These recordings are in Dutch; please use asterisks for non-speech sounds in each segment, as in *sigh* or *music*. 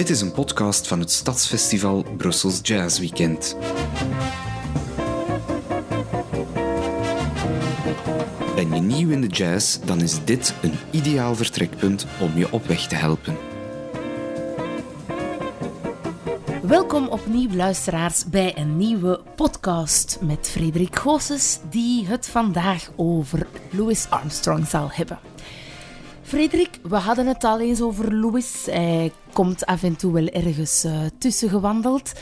Dit is een podcast van het Stadsfestival Brussels Jazz Weekend. Ben je nieuw in de jazz, dan is dit een ideaal vertrekpunt om je op weg te helpen. Welkom opnieuw, luisteraars, bij een nieuwe podcast met Frederik Goossens, die het vandaag over Louis Armstrong zal hebben. Frederik, we hadden het al eens over Louis. Hij komt af en toe wel ergens uh, tussen gewandeld.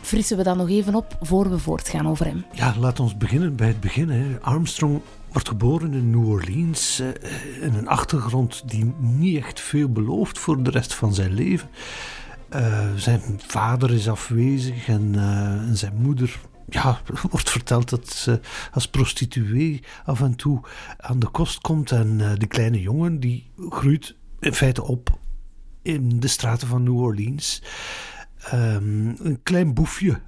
Frissen we dan nog even op voor we voortgaan over hem? Ja, laat ons beginnen bij het begin. Hè. Armstrong wordt geboren in New Orleans, uh, in een achtergrond die niet echt veel belooft voor de rest van zijn leven. Uh, zijn vader is afwezig en zijn moeder ja, *laughs* wordt verteld dat ze als prostituee af en toe aan de kost komt. En uh, die kleine jongen die groeit in feite op in de straten van New Orleans. Um, een klein boefje.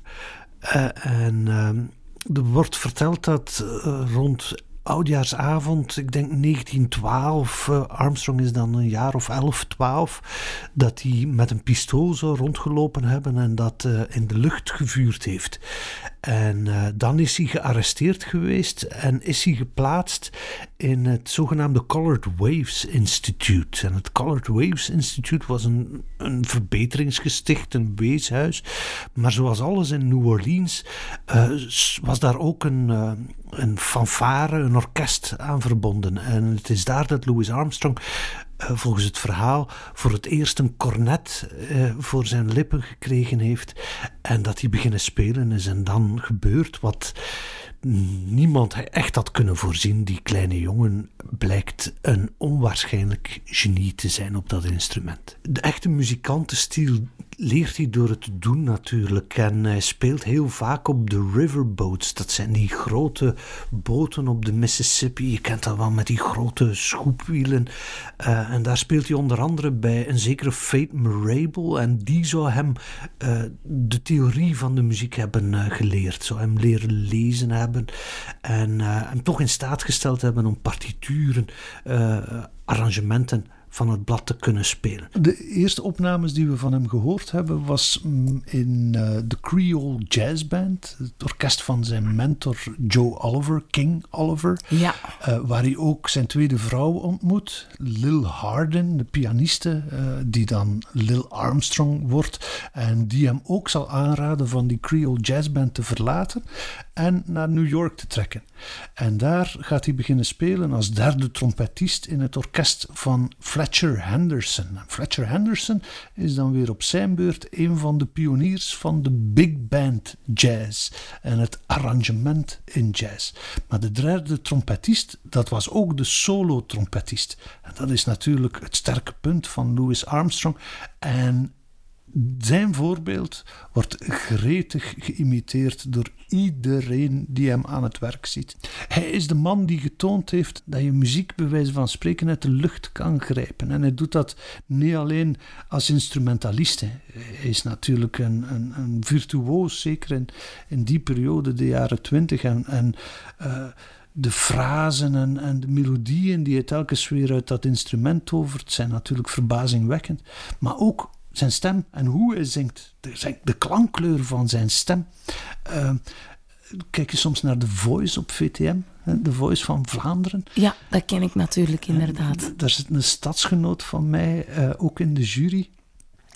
Uh, en um, er wordt verteld dat uh, rond oudjaarsavond, ik denk 1912, uh, Armstrong is dan een jaar of 11, 12, dat hij met een pistool zou rondgelopen hebben en dat in de lucht gevuurd heeft. En uh, dan is hij gearresteerd geweest en is hij geplaatst in het zogenaamde Colored Waves Institute. En het Colored Waves Institute was een, een verbeteringsgesticht, een weeshuis. Maar zoals alles in New Orleans uh, was daar ook een, uh, een fanfare, een orkest aan verbonden. En het is daar dat Louis Armstrong uh, volgens het verhaal voor het eerst een cornet uh, voor zijn lippen gekregen heeft en dat hij beginnen spelen is en dan gebeurt wat niemand echt had kunnen voorzien. Die kleine jongen blijkt een onwaarschijnlijk genie te zijn op dat instrument. De echte muzikantenstiel leert hij door het doen natuurlijk. En hij speelt heel vaak op de riverboats. Dat zijn die grote boten op de Mississippi. Je kent dat wel met die grote schoepwielen. Uh, en daar speelt hij onder andere bij een zekere Fate Marable. En die zou hem uh, de theorie van de muziek hebben uh, geleerd. Zou hem leren lezen hebben. En hem toch in staat gesteld hebben om partituren, arrangementen van het blad te kunnen spelen. De eerste opnames die we van hem gehoord hebben was in uh, de Creole Jazz Band, het orkest van zijn mentor Joe Oliver, King Oliver, ja. uh, waar hij ook zijn tweede vrouw ontmoet, Lil Hardin, de pianiste, uh, die dan Lil Armstrong wordt en die hem ook zal aanraden van die Creole Jazz Band te verlaten en naar New York te trekken. En daar gaat hij beginnen spelen als derde trompetist in het orkest van Fletcher Henderson. En Fletcher Henderson is dan weer op zijn beurt een van de pioniers van de big band jazz en het arrangement in jazz. Maar de derde trompetist, dat was ook de solo-trompetist. En dat is natuurlijk het sterke punt van Louis Armstrong. En zijn voorbeeld wordt gretig geïmiteerd door iedereen die hem aan het werk ziet. Hij is de man die getoond heeft dat je muziek bij wijze van spreken uit de lucht kan grijpen. En hij doet dat niet alleen als instrumentalist. Hij is natuurlijk een, een, een virtuoos, zeker in, in die periode, de jaren twintig. En, en uh, de frasen en, en, de melodieën die hij telkens weer uit dat instrument tovert, zijn natuurlijk verbazingwekkend. Maar ook zijn stem en hoe hij zingt, de, de klankkleur van zijn stem. Uh, kijk je soms naar The Voice op VTM, The Voice van Vlaanderen. Ja, dat ken ik natuurlijk inderdaad. Daar zit een stadsgenoot van mij uh, ook in de jury.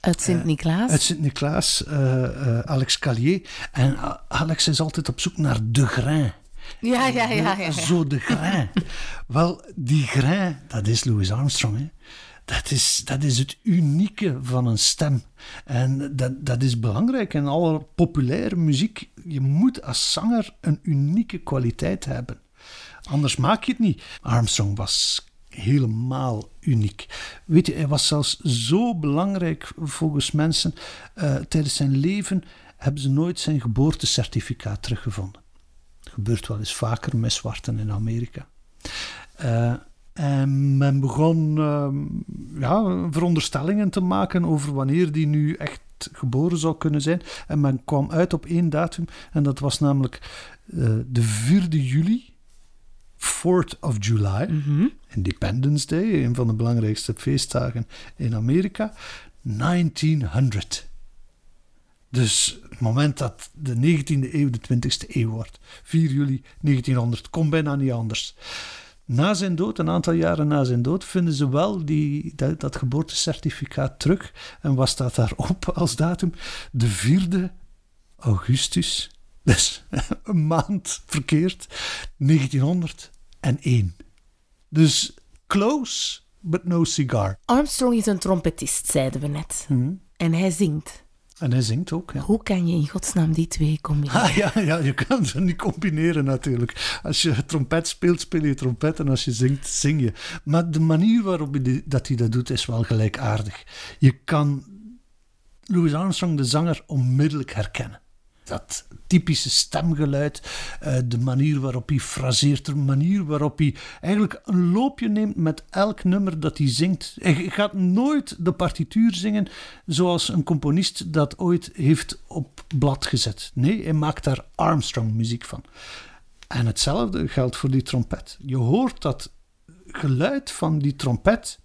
Uit Sint-Niklaas? uit Sint-Niklaas, Alex Callier. En Alex is altijd op zoek naar de grain. Ja, ja, ja. ja, ja. Zo de grain. Wel, die grain, dat is Louis Armstrong, hè. Dat is, dat is het unieke van een stem. En dat, dat is belangrijk in alle populaire muziek. Je moet als zanger een unieke kwaliteit hebben. Anders maak je het niet. Armstrong was helemaal uniek. Weet je, hij was zelfs zo belangrijk volgens mensen. Uh, tijdens zijn leven hebben ze nooit zijn geboortecertificaat teruggevonden. Gebeurt wel eens vaker met zwarten in Amerika. Uh, en men begon uh, ja, veronderstellingen te maken over wanneer die nu echt geboren zou kunnen zijn. En men kwam uit op één datum, en dat was namelijk uh, de 4 juli. 4th of July, mm -hmm. Independence Day, een van de belangrijkste feestdagen in Amerika. 1900. Dus het moment dat de 19e eeuw de 20e eeuw wordt. 4 juli 1900. Komt bijna niet anders. Na zijn dood, een aantal jaren na zijn dood, vinden ze wel die, dat, dat geboortecertificaat terug. En wat staat daarop als datum? De 4e augustus. Dus *laughs* een maand verkeerd. 1901. Dus close, but no cigar. Armstrong is een trompetist, zeiden we net. Mhm. En hij zingt. En hij zingt ook, ja. Hoe kan je in godsnaam die twee combineren? Ah, ja, ja, je kan ze niet combineren natuurlijk. Als je trompet speelt, speel je trompet en als je zingt, zing je. Maar de manier waarop die- dat hij dat doet is wel gelijkaardig. Je kan Louis Armstrong, de zanger, onmiddellijk herkennen. Dat typische stemgeluid, eh, de manier waarop hij fraseert, de manier waarop hij eigenlijk een loopje neemt met elk nummer dat hij zingt. Hij gaat nooit de partituur zingen zoals een componist dat ooit heeft op blad gezet. Nee, hij maakt daar Armstrong muziek van. En hetzelfde geldt voor die trompet. Je hoort dat geluid van die trompet.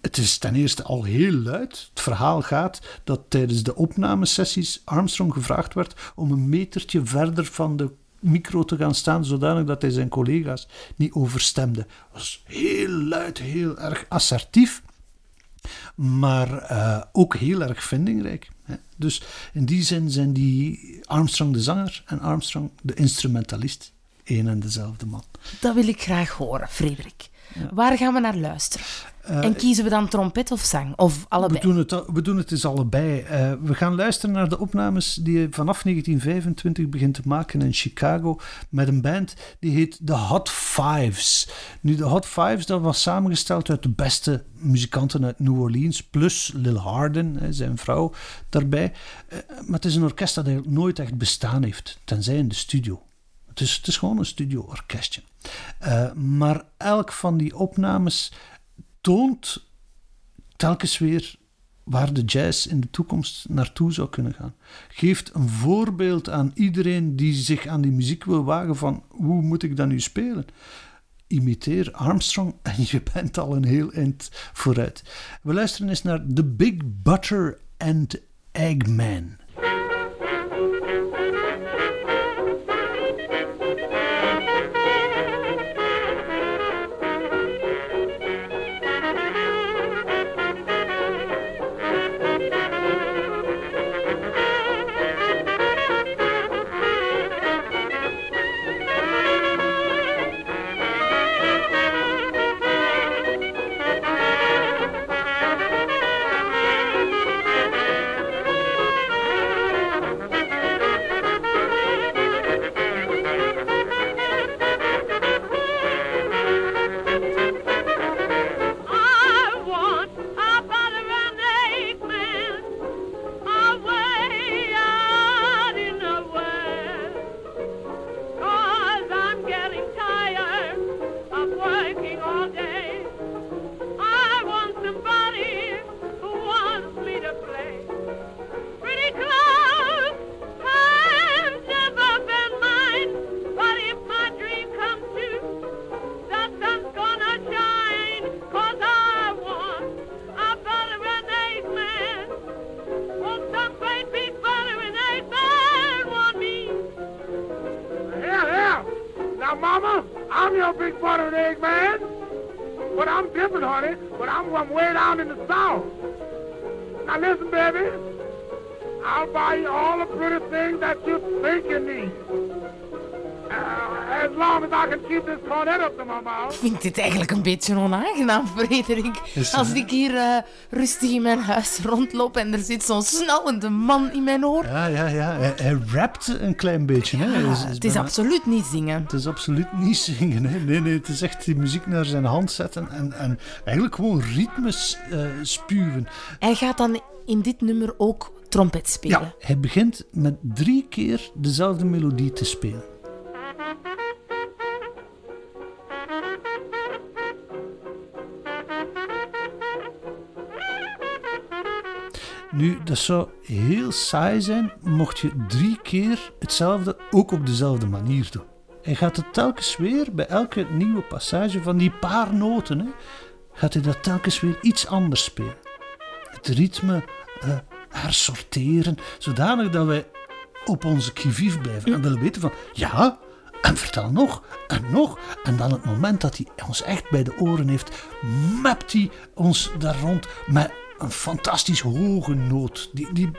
Het is ten eerste al heel luid. Het verhaal gaat dat tijdens de opnamesessies Armstrong gevraagd werd om een metertje verder van de micro te gaan staan, zodanig dat hij zijn collega's niet overstemde. Dat was heel luid, heel erg assertief, maar eh, ook heel erg vindingrijk. Hè. Dus in die zin zijn die Armstrong de zanger en Armstrong de instrumentalist één en dezelfde man. Dat wil ik graag horen, Frederik. Waar gaan we naar luisteren? En kiezen we dan trompet of zang? Of We allebei? doen, het, we doen het dus allebei. Eh, we gaan luisteren naar de opnames die hij vanaf 1925 begint te maken in Chicago met een band die heet The Hot Fives. Nu, de Hot Fives dat was samengesteld uit de beste muzikanten uit New Orleans, plus Lil Harden, hè, zijn vrouw, daarbij. Eh, maar het is een orkest dat eigenlijk nooit echt bestaan heeft, tenzij in de studio. Het is, het is gewoon een studio-orkestje. Eh, maar elk van die opnames toont telkens weer waar de jazz in de toekomst naartoe zou kunnen gaan. Geeft een voorbeeld aan iedereen die zich aan die muziek wil wagen van hoe moet ik dat nu spelen? Imiteer Armstrong *laughs* en je bent al een heel eind vooruit. We luisteren eens naar The Big Butter and Eggman. I'll buy you all the pretty things that you think you need. Uh, as long as I can keep this cornet up to my mouth. Ik vind dit eigenlijk een beetje onaangenaam, Frederik. Als ik hier eh, rustig in mijn huis rondloop en er zit zo'n snauwende man in mijn oor. Ja, ja, ja. Hij, hij rapt een klein beetje. Hè. Hij is- is het is bijna- absoluut niet zingen. Het is absoluut niet zingen. Hè. Nee, nee, het is echt die muziek naar zijn hand zetten en, en eigenlijk gewoon ritmes eh, spuwen. Hij gaat dan in dit nummer ook trompet spelen. Hij begint met drie keer dezelfde melodie te spelen. Nu, dat zou heel saai zijn mocht je drie keer hetzelfde ook op dezelfde manier doen. Hij gaat het telkens weer bij elke nieuwe passage van die paar noten, hè, gaat hij dat telkens weer iets anders spelen. het ritme eh, hersorteren, zodanig dat wij op onze kivief blijven en willen weten van, ja, en vertel nog, en nog. En dan het moment dat hij ons echt bij de oren heeft, mapt hij ons daar rond met een fantastisch hoge noot, die, die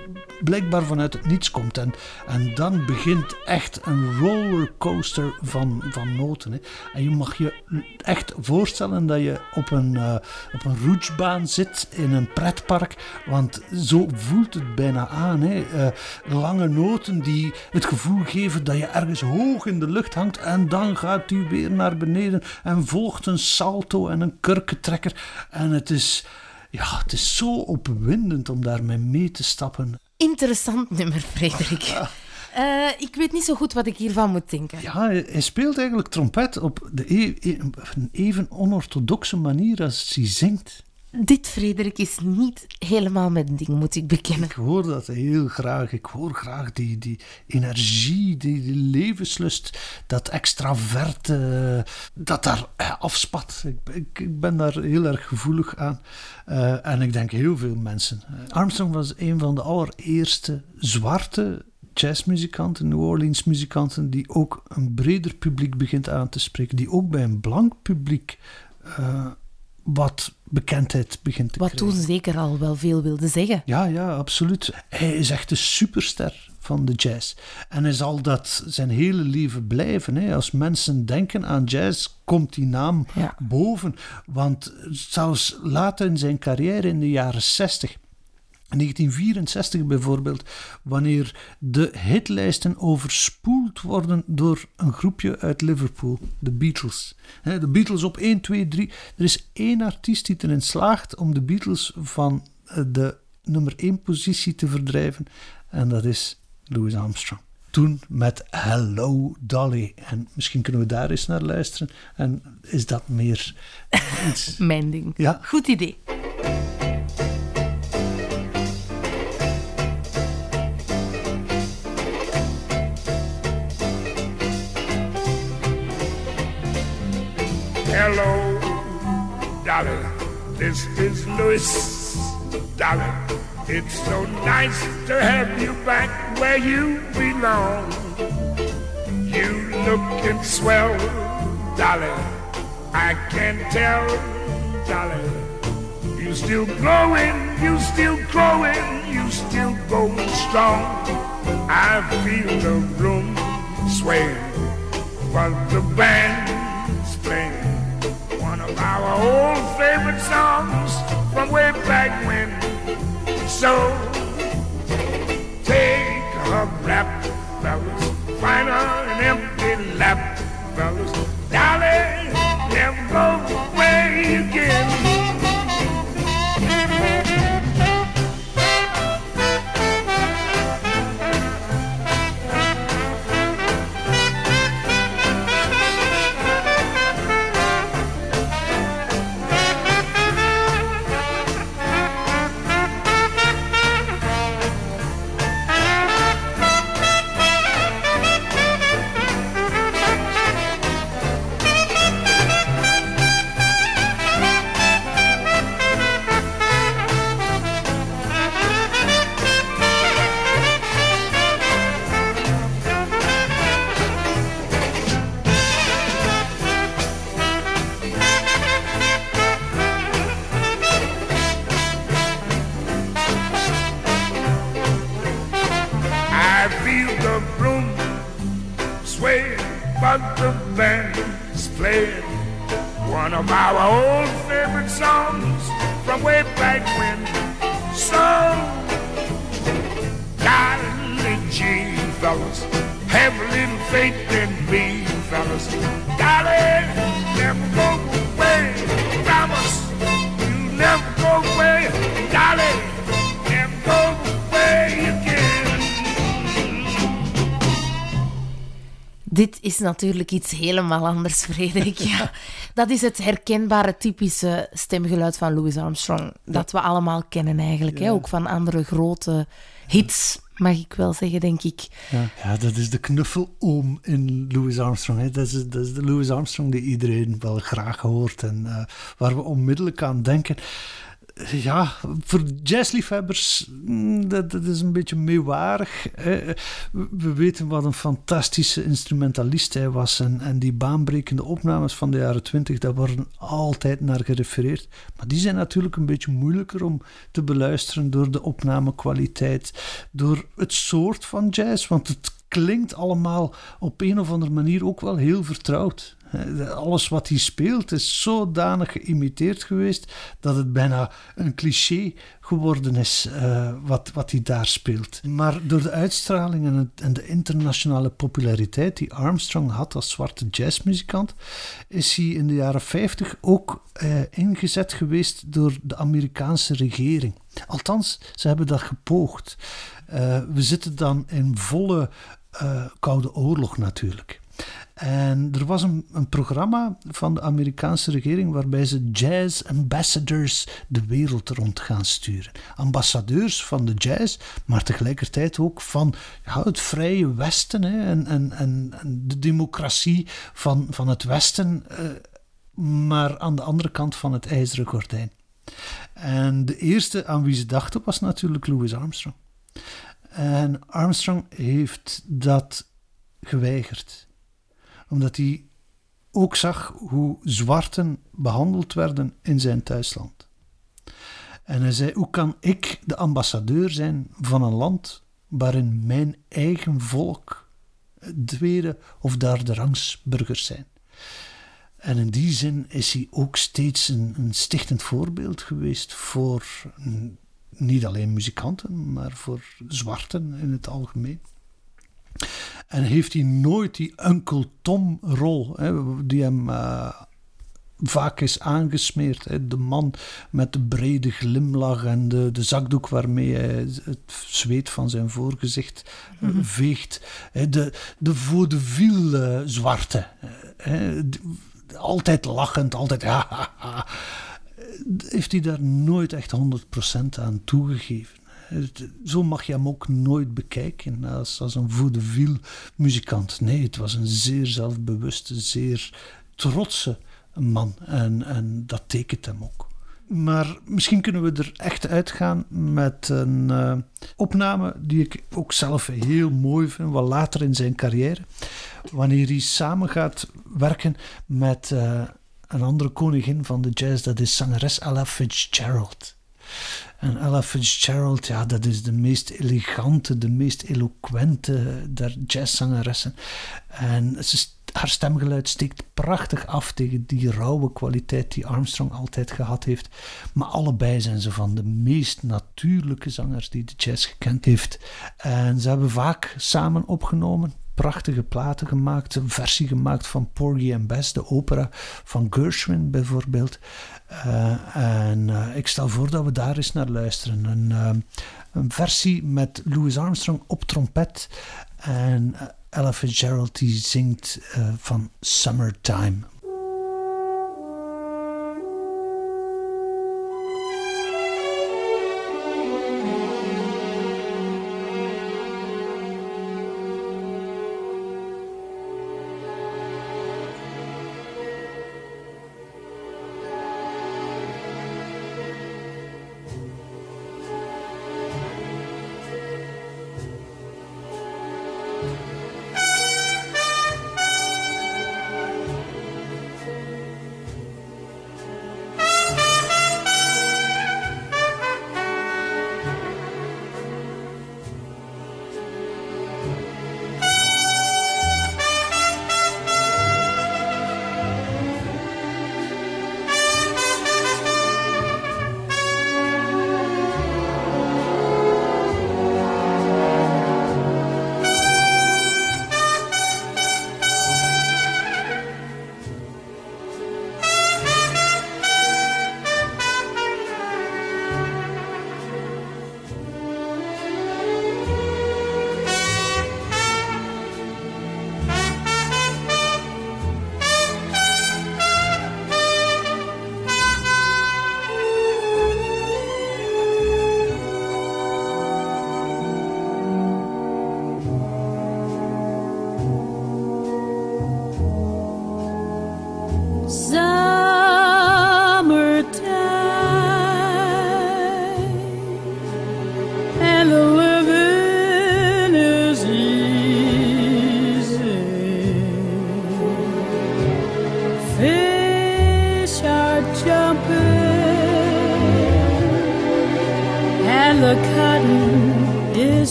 blijkbaar vanuit het niets komt. En, en dan begint echt een rollercoaster van, van noten. Hè. En je mag je echt voorstellen dat je op een, uh, op een roetsbaan zit in een pretpark, want zo voelt het bijna aan. Hè. Uh, lange noten die het gevoel geven dat je ergens hoog in de lucht hangt en dan gaat u weer naar beneden en volgt een salto en een kurkentrekker. En het is ja, het is zo opwindend om daarmee mee te stappen. Interessant nummer, Frederik. Uh, *laughs* ik weet niet zo goed wat ik hiervan moet denken. Ja, hij speelt eigenlijk trompet op de e e een even onorthodoxe manier als hij zingt. Dit, Frederik, is niet helemaal mijn ding, moet ik bekennen. Ik hoor dat heel graag. Ik hoor graag die, die energie, die, die levenslust, dat extraverte, dat daar eh, afspat. Ik, ik, ben daar heel erg gevoelig aan. Uh, en ik denk heel veel mensen. Armstrong was een van de allereerste zwarte jazzmuzikanten, New Orleans muzikanten, die ook een breder publiek begint aan te spreken, die ook bij een blank publiek wat bekendheid begint te wat krijgen. Wat toen zeker al wel veel wilde zeggen. Ja, ja, absoluut. Hij is echt een superster van de jazz. En hij zal dat zijn hele leven blijven. Hè. Als mensen denken aan jazz, komt die naam ja. boven. Want zelfs later in zijn carrière, in de jaren 60, in 1964 bijvoorbeeld, wanneer de hitlijsten overspoeld worden door een groepje uit Liverpool, de Beatles. De Beatles op 1, 2, 3. Er is één artiest die erin slaagt om de Beatles van eh, de nummer 1 positie te verdrijven, en dat is Louis Armstrong. Toen met Hello Dolly. En misschien kunnen we daar eens naar luisteren. En is dat meer iets... *laughs* Mijn ding. Ja. Goed idee. This is Louis, Dolly. It's so nice to have you back where you belong. You looking swell, Dolly. I can tell, Dolly. You still glowing, you still growing, you still going strong. I feel the room sway, but the band's playing one of our old songs from way back when. So fellas. Darling, never go away, promise you never go away, darling, never go away again. Dit is natuurlijk iets helemaal anders, Frederik. Ja, *laughs* dat is het herkenbare, typische stemgeluid van Louis Armstrong. Dat we allemaal kennen eigenlijk. Hè? Ook van andere grote hits, mag ik wel zeggen, denk ik. Ja, ja dat is de knuffeloom in Louis Armstrong. Hè. Dat, is, dat is de Louis Armstrong die iedereen wel graag hoort en uh, waar we onmiddellijk aan denken. Ja, voor jazzliefhebbers, mm, dat, dat is een beetje meewarig. We weten wat een fantastische instrumentalist hij was. En, en die baanbrekende opnames van de jaren twintig, daar worden altijd naar gerefereerd. Maar die zijn natuurlijk een beetje moeilijker om te beluisteren door de opnamekwaliteit, door het soort van jazz. Want het klinkt allemaal op een of andere manier ook wel heel vertrouwd. Eh, Alles wat hij speelt is zodanig geïmiteerd geweest dat het bijna een cliché geworden is eh, wat, wat hij daar speelt. Maar door de uitstraling en, het- en de internationale populariteit die Armstrong had als zwarte jazzmuzikant, is hij in de jaren 50 ook eh, ingezet geweest door de Amerikaanse regering. Althans, ze hebben dat gepoogd. We zitten dan in volle Koude Oorlog natuurlijk. En er was een, een programma van de Amerikaanse regering waarbij ze jazz ambassadors de wereld rond gaan sturen. Ambassadeurs van de jazz, maar tegelijkertijd ook van het vrije Westen hè, en, en, en de democratie van, van het Westen, eh, maar aan de andere kant van het ijzeren gordijn. En de eerste aan wie ze dachten was natuurlijk Louis Armstrong. En Armstrong heeft dat geweigerd omdat hij ook zag hoe zwarten behandeld werden in zijn thuisland. En hij zei: Hoe kan ik de ambassadeur zijn van een land waarin mijn eigen volk tweede of derde rangs burgers zijn? En in die zin is hij ook steeds een, een stichtend voorbeeld geweest voor niet alleen muzikanten, maar voor zwarten in het algemeen. En heeft hij nooit die Uncle Tom-rol, hè, die hem eh, vaak is aangesmeerd. Hè, de man met de brede glimlach en de, de zakdoek waarmee hij het zweet van zijn voorgezicht eh, veegt. Hè, de, de vaudeville eh, zwarte. hè, d- altijd lachend, altijd *laughs* ha, ha, ha. Heeft hij daar nooit echt 100% aan toegegeven. Zo mag je hem ook nooit bekijken als, als een vaudeville muzikant. Nee, het was een zeer zelfbewuste, zeer trotse man. En, en dat tekent hem ook. Maar misschien kunnen we er echt uitgaan met een eh, opname die ik ook zelf heel mooi vind, wat later in zijn carrière. Wanneer hij samen gaat werken met eh, een andere koningin van de jazz, dat is zangeres Ella Fitzgerald. En Ella Fitzgerald, ja, dat is de meest elegante, de meest eloquente der jazzzangeressen. En haar stemgeluid steekt prachtig af tegen die rauwe kwaliteit die Armstrong altijd gehad heeft. Maar allebei zijn ze van de meest natuurlijke zangers die de jazz gekend heeft. En ze hebben vaak samen opgenomen prachtige platen gemaakt. Een versie gemaakt van Porgy and Bess, de opera van Gershwin bijvoorbeeld. Eh, en eh, ik stel voor dat we daar eens naar luisteren. Een, eh, een versie met Louis Armstrong op trompet en Ella Fitzgerald die zingt van Summertime.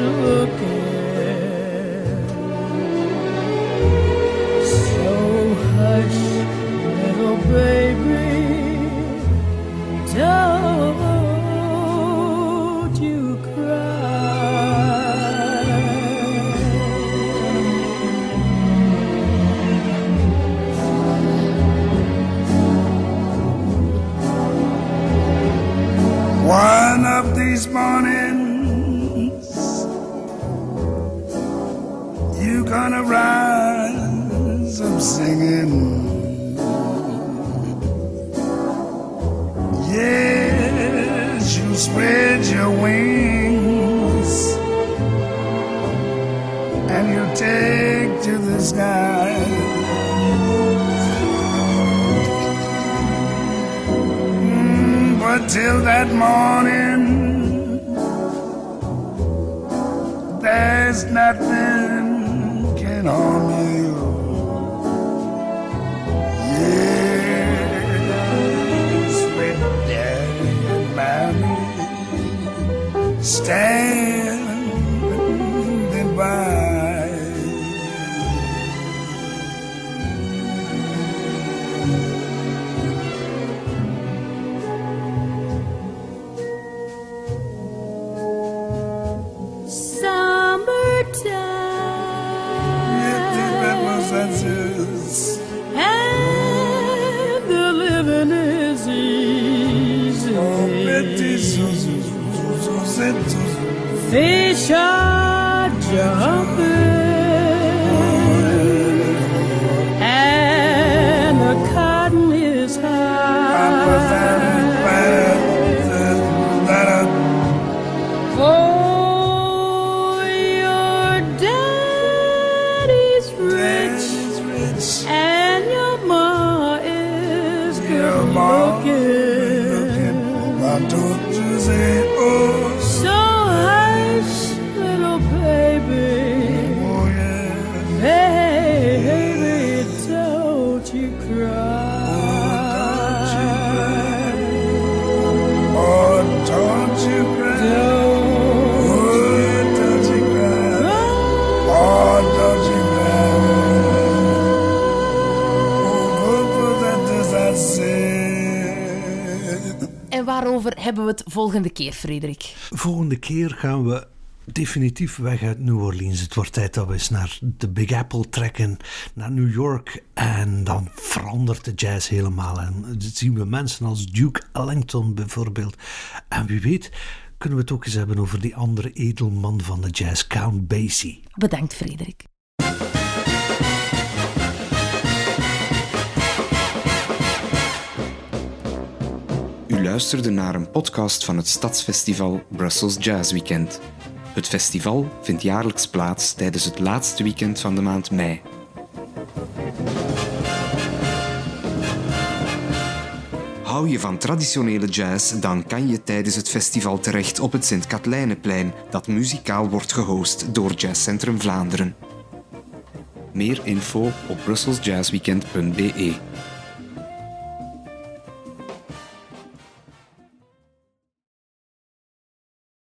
Is good singing. Yes, you spread your wings and you take to the sky. Mm, But till that morning, there's nothing can harm stand. Volgende keer, Frederik? Volgende keer gaan we definitief weg uit New Orleans. Het wordt tijd dat we eens naar de Big Apple trekken, naar New York. En dan verandert de jazz helemaal. En dan zien we mensen als Duke Ellington bijvoorbeeld. En wie weet kunnen we het ook eens hebben over die andere edelman van de jazz, Count Basie. Bedankt, Frederik. Luisterde naar een podcast van het Stadsfestival Brussels Jazz Weekend. Het festival vindt jaarlijks plaats tijdens het laatste weekend van de maand mei. Hou je van traditionele jazz, dan kan je tijdens het festival terecht op het Sint-Katlijneplein, dat muzikaal wordt gehost door Jazzcentrum Vlaanderen. Meer info op brusselsjazzweekend.be.